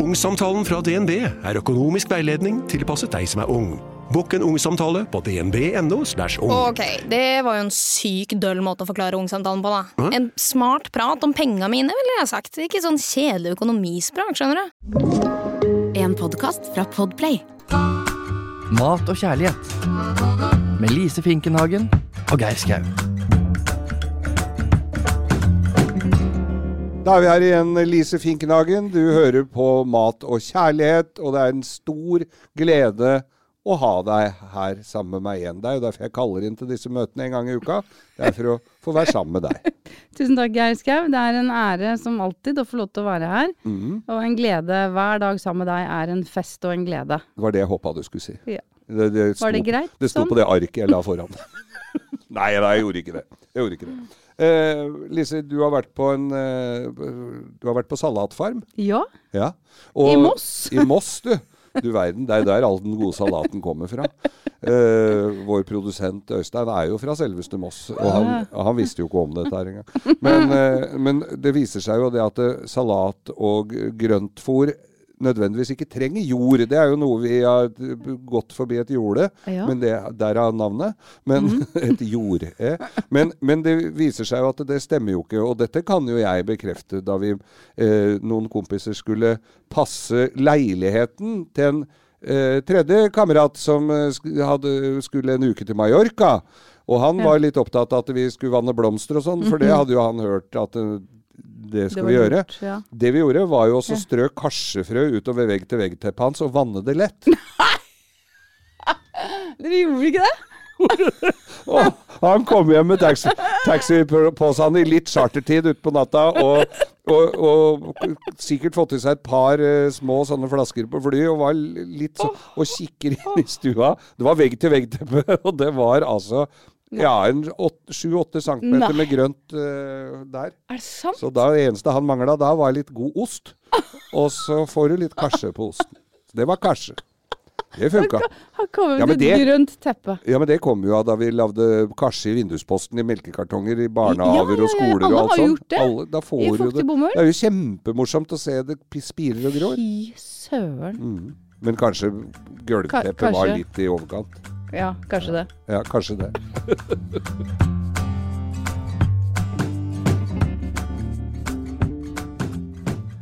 Ungsamtalen fra DNB er økonomisk veiledning tilpasset deg som er ung. Bokk en ungsamtale på dnb.no. ung. Ok, det var jo en syk døll måte å forklare ungsamtalen på, da. En smart prat om penga mine, ville jeg sagt. Ikke sånn kjedelig økonomisprat, skjønner du. En podkast fra Podplay. Mat og kjærlighet. Med Lise Finkenhagen og Geir Skau. Da er vi her igjen, Lise Finkenhagen. Du hører på Mat og kjærlighet, og det er en stor glede å ha deg her sammen med meg igjen. Det er jo derfor jeg kaller inn til disse møtene en gang i uka. Det er for å få være sammen med deg. Tusen takk, Geir Skau. Det er en ære som alltid å få lov til å være her. Mm. Og en glede hver dag sammen med deg er en fest og en glede. Det var det jeg håpa du skulle si. Ja. Det, det Var det sto- greit Det sto sånn? på det arket jeg la foran. nei, nei, jeg gjorde ikke det. Jeg gjorde ikke det. Eh, Lise, du har vært på en eh, Du har vært på salatfarm. Ja, Ja. i Moss. I Moss, du. Du verden, det er der all den gode salaten kommer fra. Eh, vår produsent Øystein er jo fra selveste Moss, og han, han visste jo ikke om dette her engang. Men, eh, men det viser seg jo det at eh, salat og grøntfôr nødvendigvis ikke trenger jord. Det er jo noe vi har gått forbi et jorde, Ja. men det, derav navnet. Men et jord. Eh. Men, men det viser seg jo at det stemmer jo ikke. Og dette kan jo jeg bekrefte da vi, eh, noen kompiser skulle passe leiligheten til en eh, tredje kamerat som eh, hadde, skulle en uke til Mallorca. Og han var litt opptatt av at vi skulle vanne blomster og sånn, for det hadde jo han hørt at eh, det skal det vi gjøre. lurt, ja. Det vi gjorde, var jo også å strø karsefrø utover vegg-til-vegg-teppet hans og vanne det lett. Dere gjorde ikke det? Og han kom hjem med taxi- taxiposen i litt chartertid utpå natta, og, og, og sikkert fått i seg et par uh, små sånne flasker på fly, og var litt så, og kikker inn i stua. Det var vegg-til-vegg-teppe, og det var altså ja, en sju-åtte centimeter Nei. med grønt uh, der. Er det sant? Så da, det eneste han mangla da, var litt god ost. Og så får du litt karse på osten. Så Det var karse. Det funka. Han Ja, med et det- grønt teppe. Ja, men det kom jo av da vi lagde karse i vindusposten i melkekartonger i barnehager Ja, ja, og ja, skoler og alt har sånt. gjort det. Alle, I du det. bomull. Det er jo kjempemorsomt å se det spirer og grår. Fy søren. Mm. Men kanskje gulvteppet var litt i overkant. Ja, kanskje det. Ja, kanskje det.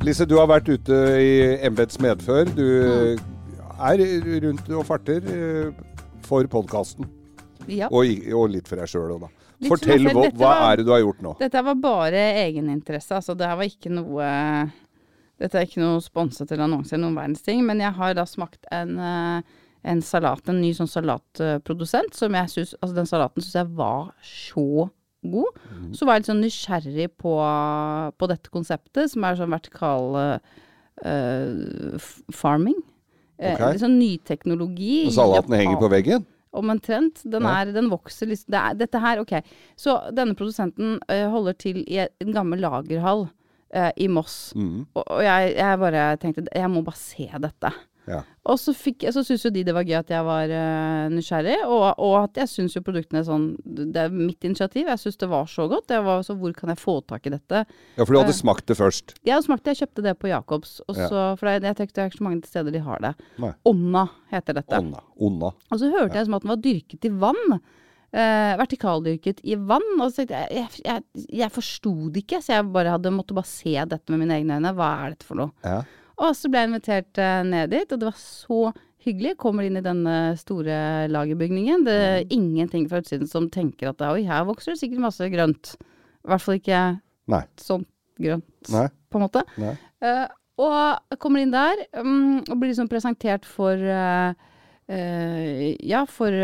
Lise, du har vært ute i embets medfør. Du er rundt og farter eh, for podkasten. Ja. Og, og litt for deg sjøl òg, da. Litt Fortell, hva, hva var- er det du har gjort nå? Dette var bare egeninteresse. Altså, det her var ikke noe Dette er ikke noe sponset eller annonse eller noen verdens ting, men jeg har da smakt en, eh, en salat, en ny sånn salatprodusent, som jeg syns Altså, den salaten syns jeg var så god. Mm. Så var jeg litt sånn nysgjerrig på, på dette konseptet, som er sånn vertikal uh, farming. Eh, Litt sånn ny teknologi. Og salaten henger på veggen? Omtrent. Den, Ja. er, den vokser liksom det er, Dette her, ok. Så denne produsenten eh, holder til i en gammel lagerhall eh, i Moss. Mm. Og, og jeg, jeg bare tenkte jeg må bare se dette. Ja. Og så, fikk, så syntes jo de det var gøy at jeg var uh, nysgjerrig, og, og at jeg syns jo produktene er sånn Det er mitt initiativ. Jeg syns det var så godt. Jeg var så Hvor kan jeg få tak i dette? ja, for du hadde uh, smakt det først. Jeg det. jeg kjøpte det på Jacobs, og Ja. så, for jeg, jeg tenkte det er ikke så mange steder de har det. Nei. Onna heter dette. Onna. Onna. Og så hørte jeg som at den var dyrket i vann. Uh, vertikaldyrket i vann. Og så tenkte jeg jeg, jeg, jeg forsto det ikke, så jeg bare hadde måtte bare se dette med mine egne øyne. Hva er dette for noe? Ja. Og så ble jeg invitert eh, ned dit, og det var så hyggelig. Kommer inn i denne store lagerbygningen. Det er ingenting fra utsiden som tenker at oi, her vokser det sikkert masse grønt. I hvert fall ikke Nei. sånn grønt, Nei. på en måte. Nei. Uh, og kommer inn der um, og blir liksom presentert for uh, uh, Ja, for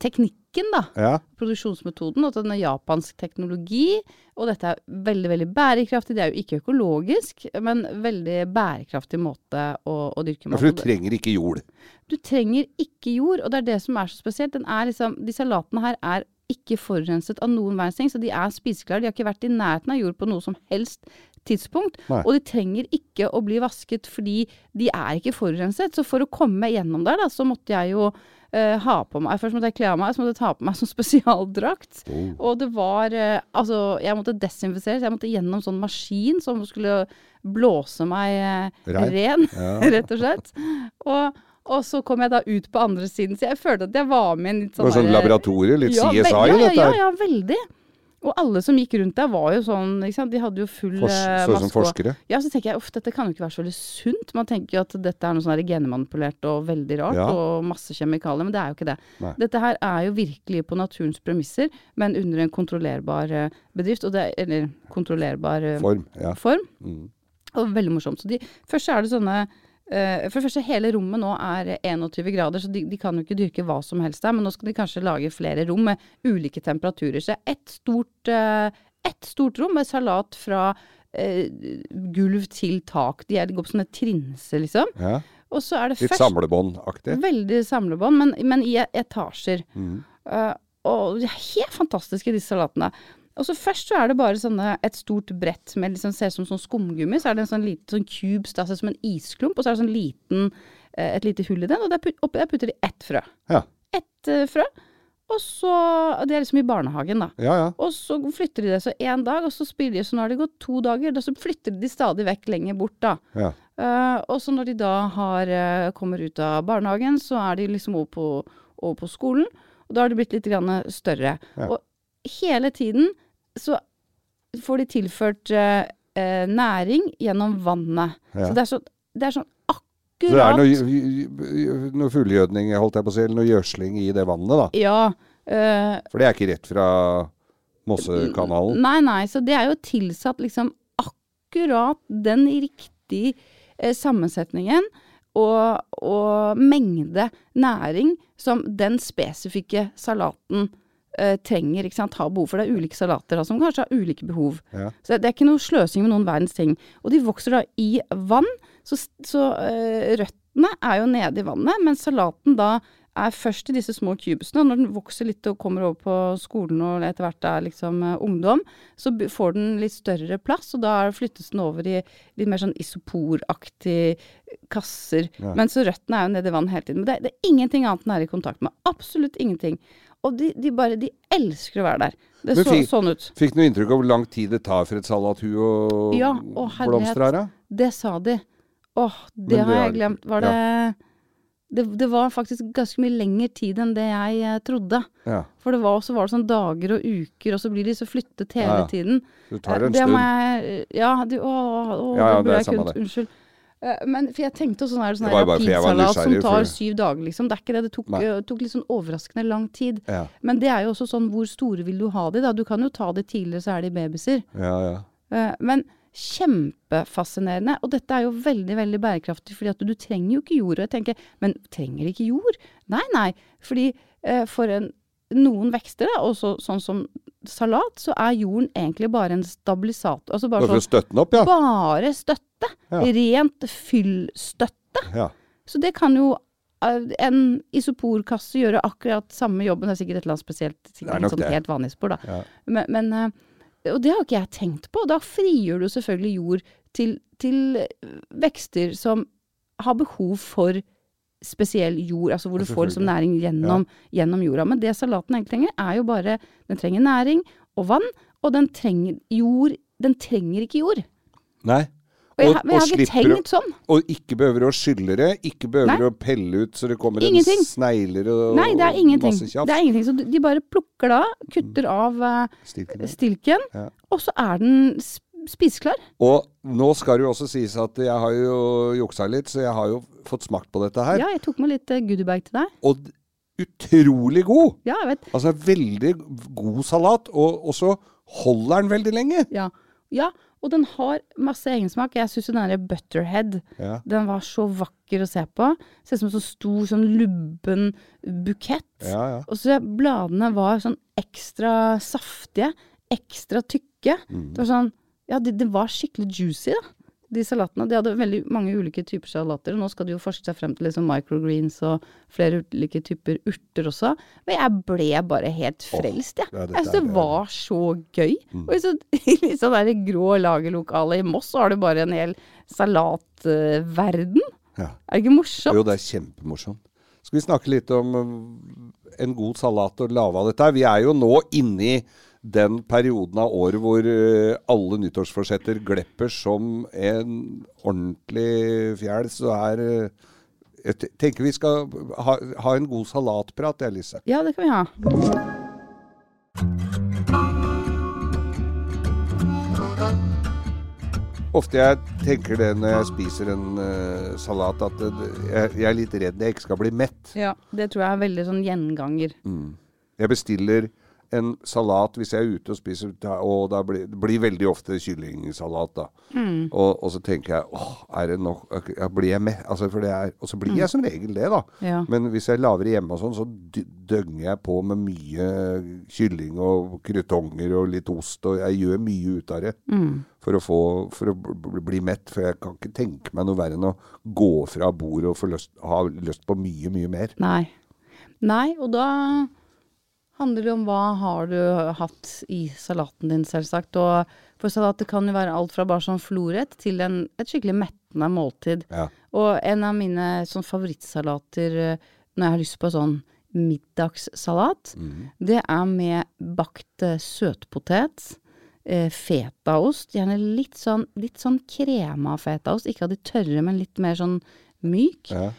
teknikken, da. Ja. Produksjonsmetoden. At den er japansk teknologi. Og dette er veldig, veldig bærekraftig. Det er jo ikke økologisk, men veldig bærekraftig måte å, å dyrke ja, for du trenger ikke jord. du trenger ikke jord, og det er det som er så spesielt. Den er liksom, de salatene her er ikke forurenset av noen verdens ting, så de er spiseklare. De har ikke vært i nærheten av jord på noe som helst tidspunkt. Nei. Og de trenger ikke å bli vasket fordi de er ikke forurenset. Så for å komme gjennom der, da, så måtte jeg jo eh, ha på meg Først måtte jeg kle av meg, så måtte jeg ta på meg sånn spesialdrakt. Og det var eh, Altså, jeg måtte desinfiseres. Jeg måtte gjennom sånn maskin som skulle blåse meg Rein. ren, Ja. rett og slett. Og, og så kom jeg da ut på andre siden, så jeg følte at jeg var med i en litt sånn sånn laboratorie, litt ja, CSI Ja, ja, ja, ja, veldig. Og alle som gikk rundt der var jo sånn, ikke sant. De hadde jo full Fors maske. sånn som forskere. Ja, så tenker jeg uff, dette kan jo ikke være så veldig sunt. Man tenker jo at dette er noe sånn genmanipulert og veldig rart, Ja. og masse kjemikalier, men det er jo ikke det. Nei. Dette her er jo virkelig på naturens premisser, men under en kontrollerbar eh, bedrift, det, eller kontrollerbar eh, Form. Ja. form. Mm. Og veldig morsomt. Så de, først er det sånne eh, For det første, hele rommet nå er 21 grader, så de, de kan jo ikke dyrke hva som helst der. Men nå skal de kanskje lage flere rom med ulike temperaturer. Så ett stort, eh, ett stort rom med salat fra eh, gulv til tak. De, er, de går på sånne trinser, liksom. ja. Og så er det Litt først samlebåndaktig. Veldig samlebånd, men, men i etasjer. Mm. Uh, og de er helt fantastiske, disse salatene. Og så Først så er det bare sånne, et stort brett med liksom, ser ut som sånn skumgummi. Så er det en sånn liten sånn cubes, det ser ut som en isklump, og så er det sånn liten, eh, et lite hull i den. Og der oppi der putter de ett frø. Ja. Ett uh, frø. Og så Det er liksom i barnehagen, da. ja, ja. Og så flytter de det så én dag, og så spiller de, så nå har det gått to dager. Da så flytter de stadig vekk lenger bort, da. ja. Uh, og så når de da har, uh, kommer ut av barnehagen, så er de liksom over på, over på skolen. Og da har de blitt litt grann større. Og hele tiden så får de tilført eh, eh, næring gjennom vannet. Ja. Så det er, så, det er sånn Så det er noe, noe fullgjødning, holdt jeg på å si, eller noe gjødsling i det vannet, da. Ja. eh, For det er ikke rett fra Mossekanalen. Nei, nei. Så det er jo tilsatt liksom akkurat den riktige eh, sammensetningen og, og mengde næring som den spesifikke salaten eh, trenger. ikke sant? Har behov for. Det er ulike salater da, som kanskje har ulike behov. Ja. Så det er ikke noe sløsing med noen verdens ting. Og de vokser da i vann, så, så uh, røttene er jo nede i vannet, mens salaten da er først i disse små cubesene. og Når den vokser litt og kommer over på skolen og etter hvert er liksom uh, ungdom, så får den litt større plass, og da flyttes den over i litt mer sånn isoporaktige kasser. Ja. Men så røttene er jo nede i vann hele tiden. Men det, det er ingenting annet den er i kontakt med. Absolutt ingenting. Og de, de bare De elsker å være der. Det Men så sånn ut. Fikk du noe inntrykk av hvor lang tid det tar for et salathue å Ja, og blomstre her? Det sa de. Åh, det Men har det jeg glemt. Var det, det Det var faktisk ganske mye lengre tid enn det jeg eh, trodde. Ja. For det var, så var det sånn dager og uker, og så blir de så flyttet hele Ja, ja. tiden. Det tar en Eh, det stund. jeg Ja, de, å, å, Ja, ja, det burde jeg kunnet. det. Unnskyld. Eh, Men for jeg tenkte også sånn her, sånn her rapidsalat som tar syv dager, liksom. Det er ikke det. Det tok, eh, tok litt sånn overraskende lang tid. Ja, Men det er jo også sånn hvor store vil du ha de, da? Du kan jo ta de tidligere, så er de babyser. ja. ja. Uh, Men kjempefascinerende. Og dette er jo veldig veldig bærekraftig, fordi at du trenger jo ikke jord. Og jeg tenker, men trenger ikke jord? Nei, nei. Fordi uh, for en, noen vekster, da, også sånn som salat, så er jorden egentlig bare en stabilisator. Altså bare, Bare sånn, opp, ja. bare støtte. Ja. Rent fyllstøtte. ja. Så det kan jo eh, en isoporkasse gjøre akkurat samme jobben. Det er sikkert et eller annet spesielt, er sikkert sånn helt vanlig spor, da. Men, men eh, Og det har ikke jeg tenkt på. Da frigjør du selvfølgelig jord til, til vekster som har behov for spesiell jord, altså hvor du får liksom næring gjennom, gjennom jorda. Men det salaten egentlig trenger, er jo bare Den trenger næring og vann, og den trenger jord Den trenger ikke jord. Nei. Og jeg, Og- jeg har ikke tenkt sånn. Og ikke behøver å skylle det, ikke behøver Nei. å pelle ut så det kommer Ingenting. en snegler og Nei, det er ingenting. Det er ingenting. Så de bare plukker da, kutter av uh, Stilken. Ja. og så er den spiseklar. Og nå skal det jo også sies at jeg har jo juksa litt, så jeg har jo fått smakt på dette her. Ja, jeg tok med litt eh, goodiebag til deg. Og utrolig god! Ja, jeg vet. Altså veldig god salat, og, og så holder den veldig lenge. Ja. ja, og den har masse egensmak. Jeg syns den derre Butterhead, Ja. den var så vakker å se på. Ser ut som en så stor, sånn lubben bukett. Ja, ja. Og så bladene var sånn ekstra saftige, ekstra tykke. Mm. Det var sånn Ja, det, det var skikkelig juicy, da. de salatene. De hadde veldig mange ulike typer salater, nå skal de jo forske seg frem til liksom microgreens og flere ulike typer urter også. Men jeg ble bare helt frelst, jeg. ja, jeg synes det Mm. var så gøy. Og i så- sånn der grå lagerlokale i Moss, så har du bare en hel salatverden. Ja. Er det ikke morsomt? Jo, det er kjempemorsomt. Skal vi snakke litt om øh, en god salat og lage av dette? Vi er jo nå inne i den perioden av året hvor øh, alle nyttårsforsetter glepper som en ordentlig fjell. Så er øh, Jeg tenker vi skal ha, ha en god salatprat, jeg, Lise. Ja, det kan vi ha. Ofte jeg tenker det når jeg spiser en uh, salat, at det, jeg, jeg er litt redd jeg ikke skal bli mett. Ja, det tror jeg er veldig sånn gjenganger. Jeg bestiller en salat hvis jeg er ute og spiser, og da blir, det blir veldig ofte kyllingsalat. da. Og, og så tenker jeg åh, er det nok ja, Blir jeg med? Altså, for det er, og så blir jeg som regel det, da. Ja. Men hvis jeg lager det hjemme og sånn, så døgner jeg på med mye kylling og krutonger og litt ost. Og jeg gjør mye ut av det for, å få, for å bli mett. For jeg kan ikke tenke meg noe verre enn å gå fra bordet og få lyst, ha lyst på mye, mye mer. Nei. Nei, og da handler det om hva har du hatt i salaten din, selvsagt. Og for salat det kan jo være alt fra bare sånn florett til en, et skikkelig mettende måltid. Ja. Og en av mine sånn favorittsalater eh, når jeg har lyst på sånn middagssalat, det er med bakt eh, søtpotet. Eh, fetaost, gjerne litt sånn, litt sånn krema fetaost. Ikke av de tørre, men litt mer sånn myk. Ja.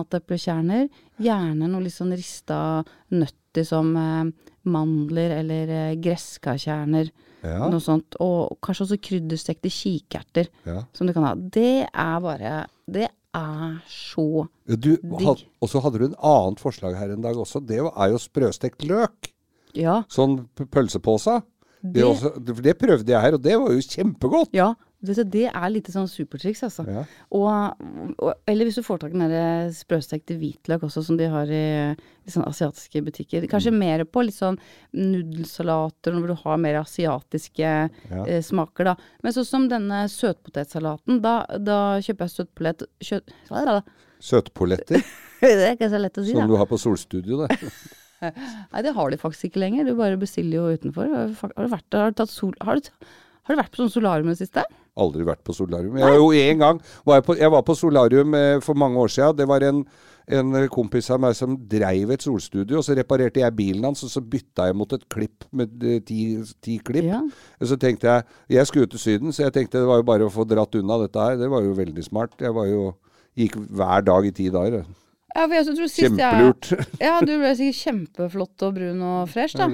Granateplekjerner. Gjerne noe litt sånn rista nøtter som eh, mandler eller eh, gresskarkjerner. Ja. Noe sånt. Og kanskje også krydderstekte kikerter Ja. som du kan ha. Det er bare Det er så Digg. og så hadde du en annet forslag her en dag også. Det er jo sprøstekt løk. Ja. Sånn pølsepose. Det, Det- også, det prøvde jeg her, og det var jo kjempegodt. Ja. Det, det er litt sånn supertriks, altså. Ja. Og, og, eller hvis du får tak i den der sprøstekte hvitløk også, som de har i, i sånne asiatiske butikker. Kanskje Mm. mer på litt sånn nudelsalater, når du har mer asiatiske eh, smaker, da. Men sånn som denne søtpotetsalaten, da, da kjøper jeg søtpolett kjøt, Hva er det da? Søtpoletter, Det er ikke så lett å si, som da. du har på Solstudio. Det. Nei, det har de faktisk ikke lenger. Du bare bestiller jo utenfor. Har du vært, har du tatt sol, har du, har du vært på sånn solarium i det siste? Aldri vært på solarium. Jeg, jo, én gang var jeg, på, jeg var på solarium eh, for mange år siden. Det var en, en kompis av meg som dreiv et solstudio. og Så reparerte jeg bilen hans, og så bytta jeg mot et klipp med eh, ti, ti klipp. Ja. Og så tenkte jeg Jeg skulle ut til Syden, så jeg tenkte det var jo bare å få dratt unna dette her. Det var jo veldig smart. Jeg var jo Gikk hver dag i ti dager. Ja, for jeg tror sist Kjempelurt. Jeg, ja, du ble sikkert kjempeflott og brun og fresh, da.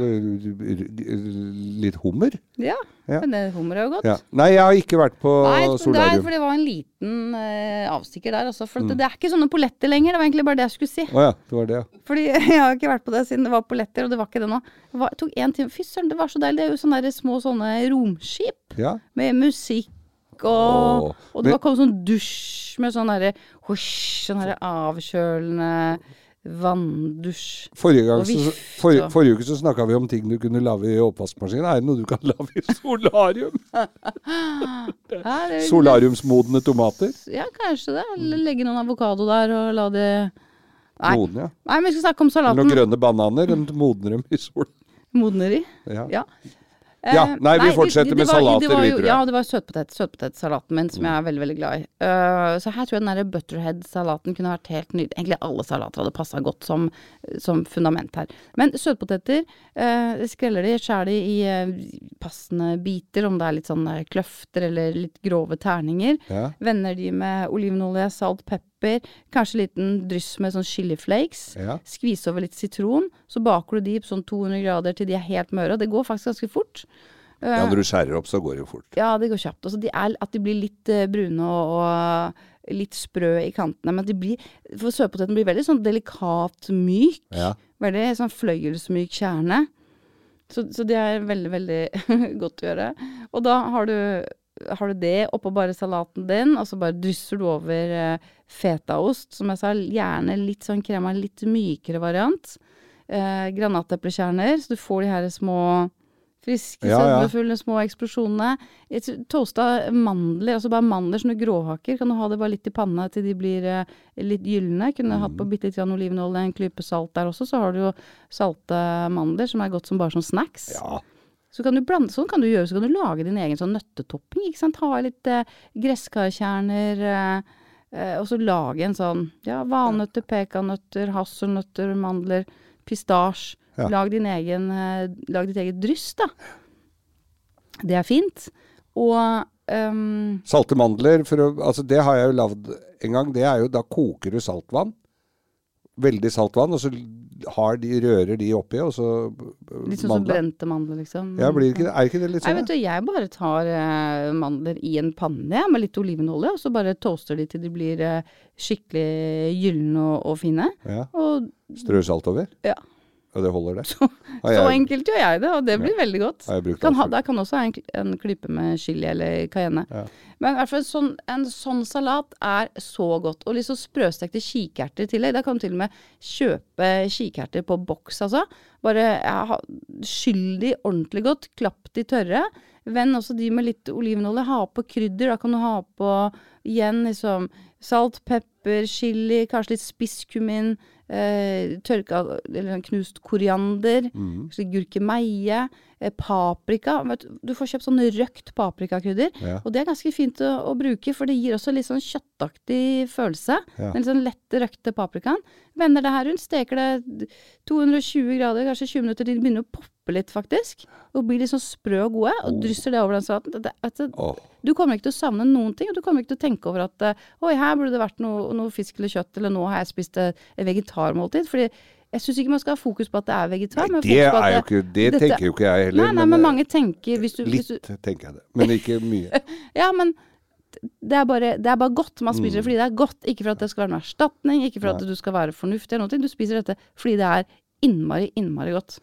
Litt hummer? Ja, Ja. men det hummer er jo godt. Ja. Nei, jeg har ikke vært på Nei, solarium. Nei, for det var en liten eh, avstikker der, altså. For Mm. det, det er ikke sånne polletter lenger. Det var egentlig bare det jeg skulle si. Oh, ja, det var det, ja. Fordi jeg har ikke vært på det siden det var polletter, og det var ikke det nå. Det var, tok én time. Fy søren, det var så deilig. Det er jo sånne der små sånne romskip ja. med musikk og oh, Og det men- var kommet sånn dusj med sånn derre hosj, sånn her avkjølende vanndusj. Forrige, Og så, vift, forrige, forrige uke så snakka vi om ting du kunne lage i oppvaskmaskinen. Er det noe du kan lage i solarium? Solariumsmodne tomater? Ja, kanskje det. Eller legge noen avokado der og la det Nei. Modne, ja. Nei, men vi skal snakke om salaten. noen grønne bananer. Den modner dem i sol. Modner de? Ja. Ja. Ja, Eh, nei, vi fortsetter med salater, vi, tror jeg. Ja, det var søtpotet, søtpotetsalaten min som jeg er veldig, veldig glad i. Uh, så her tror jeg den der butterhead-salaten kunne vært helt nydelig. Egentlig alle salater hadde passa godt som, som fundament her. Men søtpoteter, uh, skreller de, skjærer de i uh, passende biter, om det er litt sånn kløfter eller litt grove terninger. Ja. Vender de med olivenolje, salt, pepper, kanskje en liten dryss med sånn chili flakes. Ja. Skvise over litt sitron, så baker du de på sånn 200 grader til de er helt møre. Og det går faktisk ganske fort. Eh, ja, når du skjærer opp, så går det jo fort. ja, det går kjapt. Altså, de er, at de blir litt uh, brune og, og litt sprø i kantene. Men de blir, for søtpoteten blir veldig sånn delikat myk. Ja. Veldig sånn fløyelsmyk kjerne. Så, så det er veldig, veldig godt å gjøre. Og da har du, har du det oppå bare salaten din, og så bare drysser du over eh, fetaost. Som jeg sa, gjerne litt sånn krema, litt mykere variant. Eh, granateplekjerner, så du får de her små Friske, Ja, ja. små eksplosjonene. Toasta mandler, altså bare mandler, som du gråhaker. Kan du ha det bare litt i panna til de blir eh, litt gylne. Kunne hatt Mm. på bitte litt olivenolje, en klype salt der også. Så har du jo salte mandler, som er godt som bare som snacks. Ja. Så kan du blande, sånn kan du gjøre, så kan du lage din egen sånn nøttetopping. ikke sant? Ha litt eh, gresskarkjerner, eh, eh, og så lage en sånn ja, valnøtter, pekanøtter, hasselnøtter, mandler, pistasje. Ja. Lag din egen, eh, lag ditt eget dryss, da. Det er fint. Og um, Salte mandler, å, altså det har jeg jo lagd en gang. Det er jo, da koker du saltvann. Veldig salt vann, og så har de, rører de oppi, og så litt sånn som brente mandler, liksom. Ja, blir ikke det, er ikke det litt Nei, sånn? vet du, jeg bare tar uh, mandler i en panne med litt olivenolje, og så bare toaster de til de blir uh, skikkelig gylne og, og fine. Ja. Og Strø salt over? Ja. Og det holder, det? så, jeg, så enkelt gjør jeg det, og det blir veldig godt. Kan ha, der kan også ha en, en klype med chili eller cayenne. Ja. Men i hvert fall sånn, en sånn salat er så godt. Og så sprøstekte kikerter i tillegg. Da kan du til og med kjøpe kikerter på boks, altså. Bare ja, skyll de ordentlig godt, klapp de tørre. Vend også de med litt olivenolje. Ha på krydder. Da kan du ha på igjen liksom salt, pepper, chili, kanskje litt spisskummin. Eh, tørka eller sånn knust koriander. Mm. Gurkemeie. Eh, paprika. Vet, du, får kjøpt sånn røkt paprikakrydder. Ja. Og det er ganske fint å, å bruke, for det gir også litt sånn kjøttaktig følelse. Ja. Den litt sånn lette røkte paprikaen. Vender det her rundt, steker det 220 grader, kanskje 20 minutter til de begynner å poppe litt, faktisk. Og blir litt sånn sprø og gode, og drysser det over den salaten. Det, altså, du, du kommer ikke til å savne noen ting, og du kommer ikke til å tenke over at eh, oi, her burde det vært noe, noe fisk eller kjøtt, eller nå har jeg spist eh, et vegetarmåltid. Fordi jeg syns ikke man skal ha fokus på at det er vegetar. Nei, men det på at er jo ikke Det dette- tenker jo ikke jeg heller. Nei, nei, men mange tenker hvis du, hvis Litt du tenker jeg det. Men ikke mye. Ja, men det er, bare, det er bare godt. Man spiser Mm. det fordi det er godt, ikke for at det skal være noen erstatning, ikke for at du skal være fornuftig eller noe. Du spiser dette fordi det er innmari, innmari godt.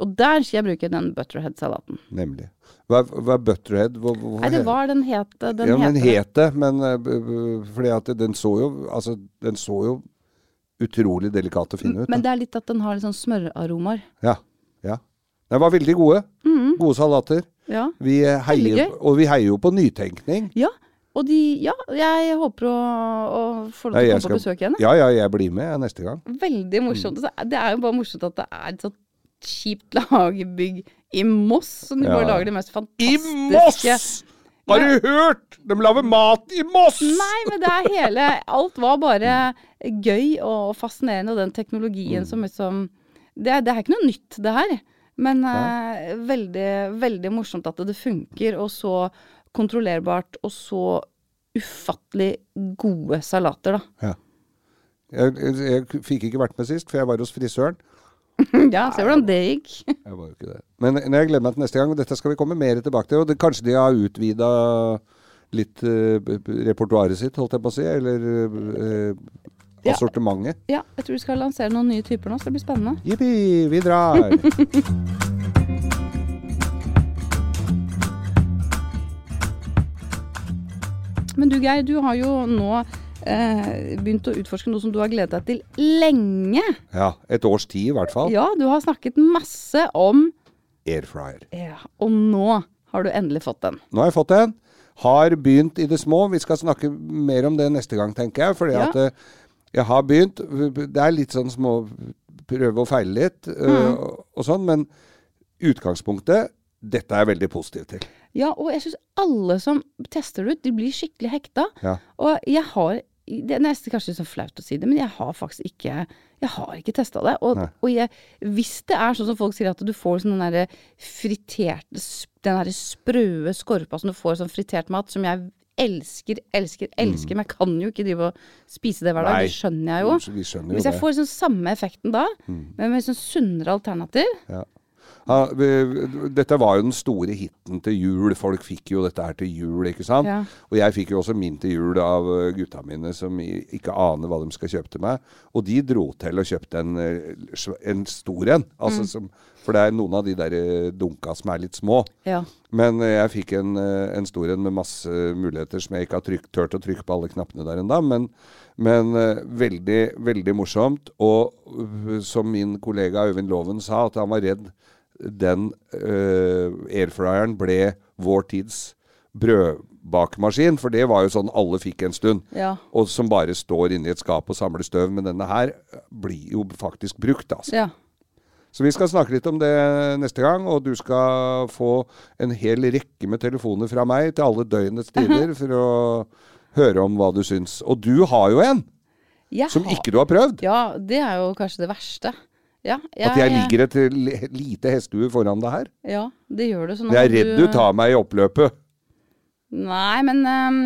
Og der skal jeg bruke den butterhead-salaten. Nemlig. Hva, hva er butterhead? Hva, hva, Nei, det var den hete. den ja, men heter det. het det, men eh, fordi at den så jo Altså, den så jo utrolig delikat og fin ut. Men det er litt at den har litt sånn smøraromaer. Ja. ja. De var veldig gode. Gode salater. Ja. Vi Mm. Heier, og vi heier jo på nytenkning. ja. Og de Ja, jeg håper å, å få lov til å komme på besøk igjen. Ja, ja, jeg blir med neste gang. Veldig morsomt. Mm. Det er jo bare morsomt at det er et sånt kjipt lagerbygg i Moss, som de Ja. bare lager det mest fantastiske I Moss! Har du hørt? De lager mat i Moss! Nei, men det er hele Alt var bare gøy og fascinerende, og den teknologien som liksom det, det er ikke noe nytt, det her. Men eh, veldig, veldig morsomt at det funker, og så kontrollerbart, og så ufattelig gode salater, da. Jeg, jeg, jeg fikk ikke vært med sist, for jeg var hos frisøren. ja, se hvordan det gikk. Jeg var jo ikke det. Men jeg gleder meg til neste gang, og dette skal vi komme mer tilbake til. Og det, kanskje de har utvida litt uh, repertoaret sitt, holdt jeg på å si, eller uh, Ja. assortimentet. Ja, jeg tror vi skal lansere noen nye typer nå, så det blir spennende. Jippi, vi drar! Men du Geir, du har jo nå eh, begynt å utforske noe som du har gledet deg til lenge. ja, et års tid i hvert fall. Ja, du har snakket masse om Airfryer. Ja, og nå har du endelig fått den. Nå har jeg fått den. Har begynt i det små. Vi skal snakke mer om det neste gang, tenker jeg. Fordi Ja. at eh, jeg har begynt. Det er litt sånn små Prøve og feile litt eh, Mm. og, og sånn. Men utgangspunktet Dette er jeg veldig positiv til. Ja, og jeg syns alle som tester det ut, de blir skikkelig hekta. Ja. Og jeg har Det er nesten kanskje sånn flaut å si det, men jeg har faktisk ikke Jeg har ikke testa det. Og, og jeg, hvis det er sånn som folk sier, at du får sånn den derre friterte Den derre sprø skorpa som du får sånn fritert mat, som jeg elsker, elsker, elsker, men jeg kan jo ikke drive og spise det hver dag. Mm. Nei. Det skjønner jeg jo. Skjønner jo Hvis jeg det. får sånn samme effekten da, Mm. men med sånn sunnere alternativ Ja. Ja, dette var jo den store hiten til jul. Folk fikk jo dette her til jul, ikke sant? Ja. Og jeg fikk jo også min til jul av eh, gutta mine som ikke aner hva de skal kjøpe til meg. Og de dro til og kjøpte en, eh, en stor en. Altså, som, for det er noen av de der eh, dunka som er litt små. Ja. Men jeg fikk en, en stor en med masse muligheter som jeg ikke har trykt, tørt å trykke på alle knappene der ennå. Men, men veldig, veldig morsomt. Og som min kollega Øyvind Loven sa, at han var redd den uh, airfryeren ble vår tids brødbakemaskin. For det var jo sånn alle fikk en stund. Ja. Og som bare står inni et skap og samler støv. Men denne her blir jo faktisk brukt, altså. Ja. Så vi skal snakke litt om det neste gang, og du skal få en hel rekke med telefoner fra meg til alle døgnets tider for å høre om hva du syns. Og du har jo en Jeg som har- ikke du har prøvd. Ja, det er jo kanskje det verste. Ja, At jeg ligger et lite hestehue foran deg her. Ja, det gjør det. Sånn Jeg er redd du tar meg i oppløpet. Nei, men um,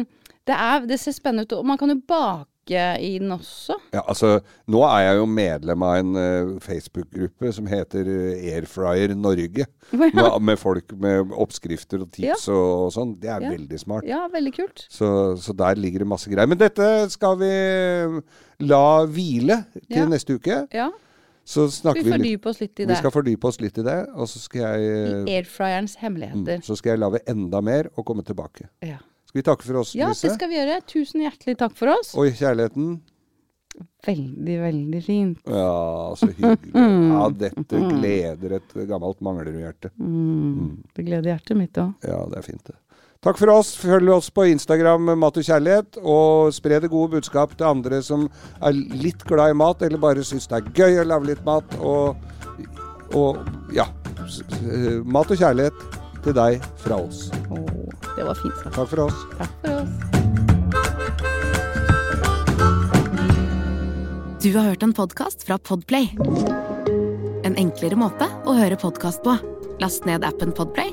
det, er, det ser spennende ut. Og man kan jo bake i den også. Ja, altså, nå er jeg jo medlem av en uh, Facebook-gruppe som heter eh, Airfryer Norge. med, med folk med oppskrifter og tips og, og sånn. Det er Ja. veldig smart. Ja, veldig kult. Så, så der ligger det masse greier. Men dette skal vi eh, la hvile til Ja. neste uke. Ja, Så snakker vi vi litt oss litt i Vi det. skal fordype oss litt i det, og så skal jeg I airfryerens hemmeligheter. mm. Så skal jeg lage enda mer og komme tilbake. Ja. Skal vi takke for oss, ja, Lise? det skal vi gjøre. Tusen hjertelig takk for oss. Og kjærligheten? Veldig, veldig fint. Ja, så hyggelig. Ja, dette gleder et gammelt Manglerud-hjerte. Mm. Det gleder hjertet mitt òg. Ja, det er fint, det. Takk for oss. Følg oss på Instagram Mat og kjærlighet, og spre det gode budskap til andre som er litt glad i mat, eller bare syns det er gøy å lage litt mat. Og, og ja. Mat og kjærlighet til deg fra oss. Det var fint sagt. Takk for oss. Takk for oss. Du har hørt en podkast fra Podplay. En enklere måte å høre podkast på. Last ned appen Podplay,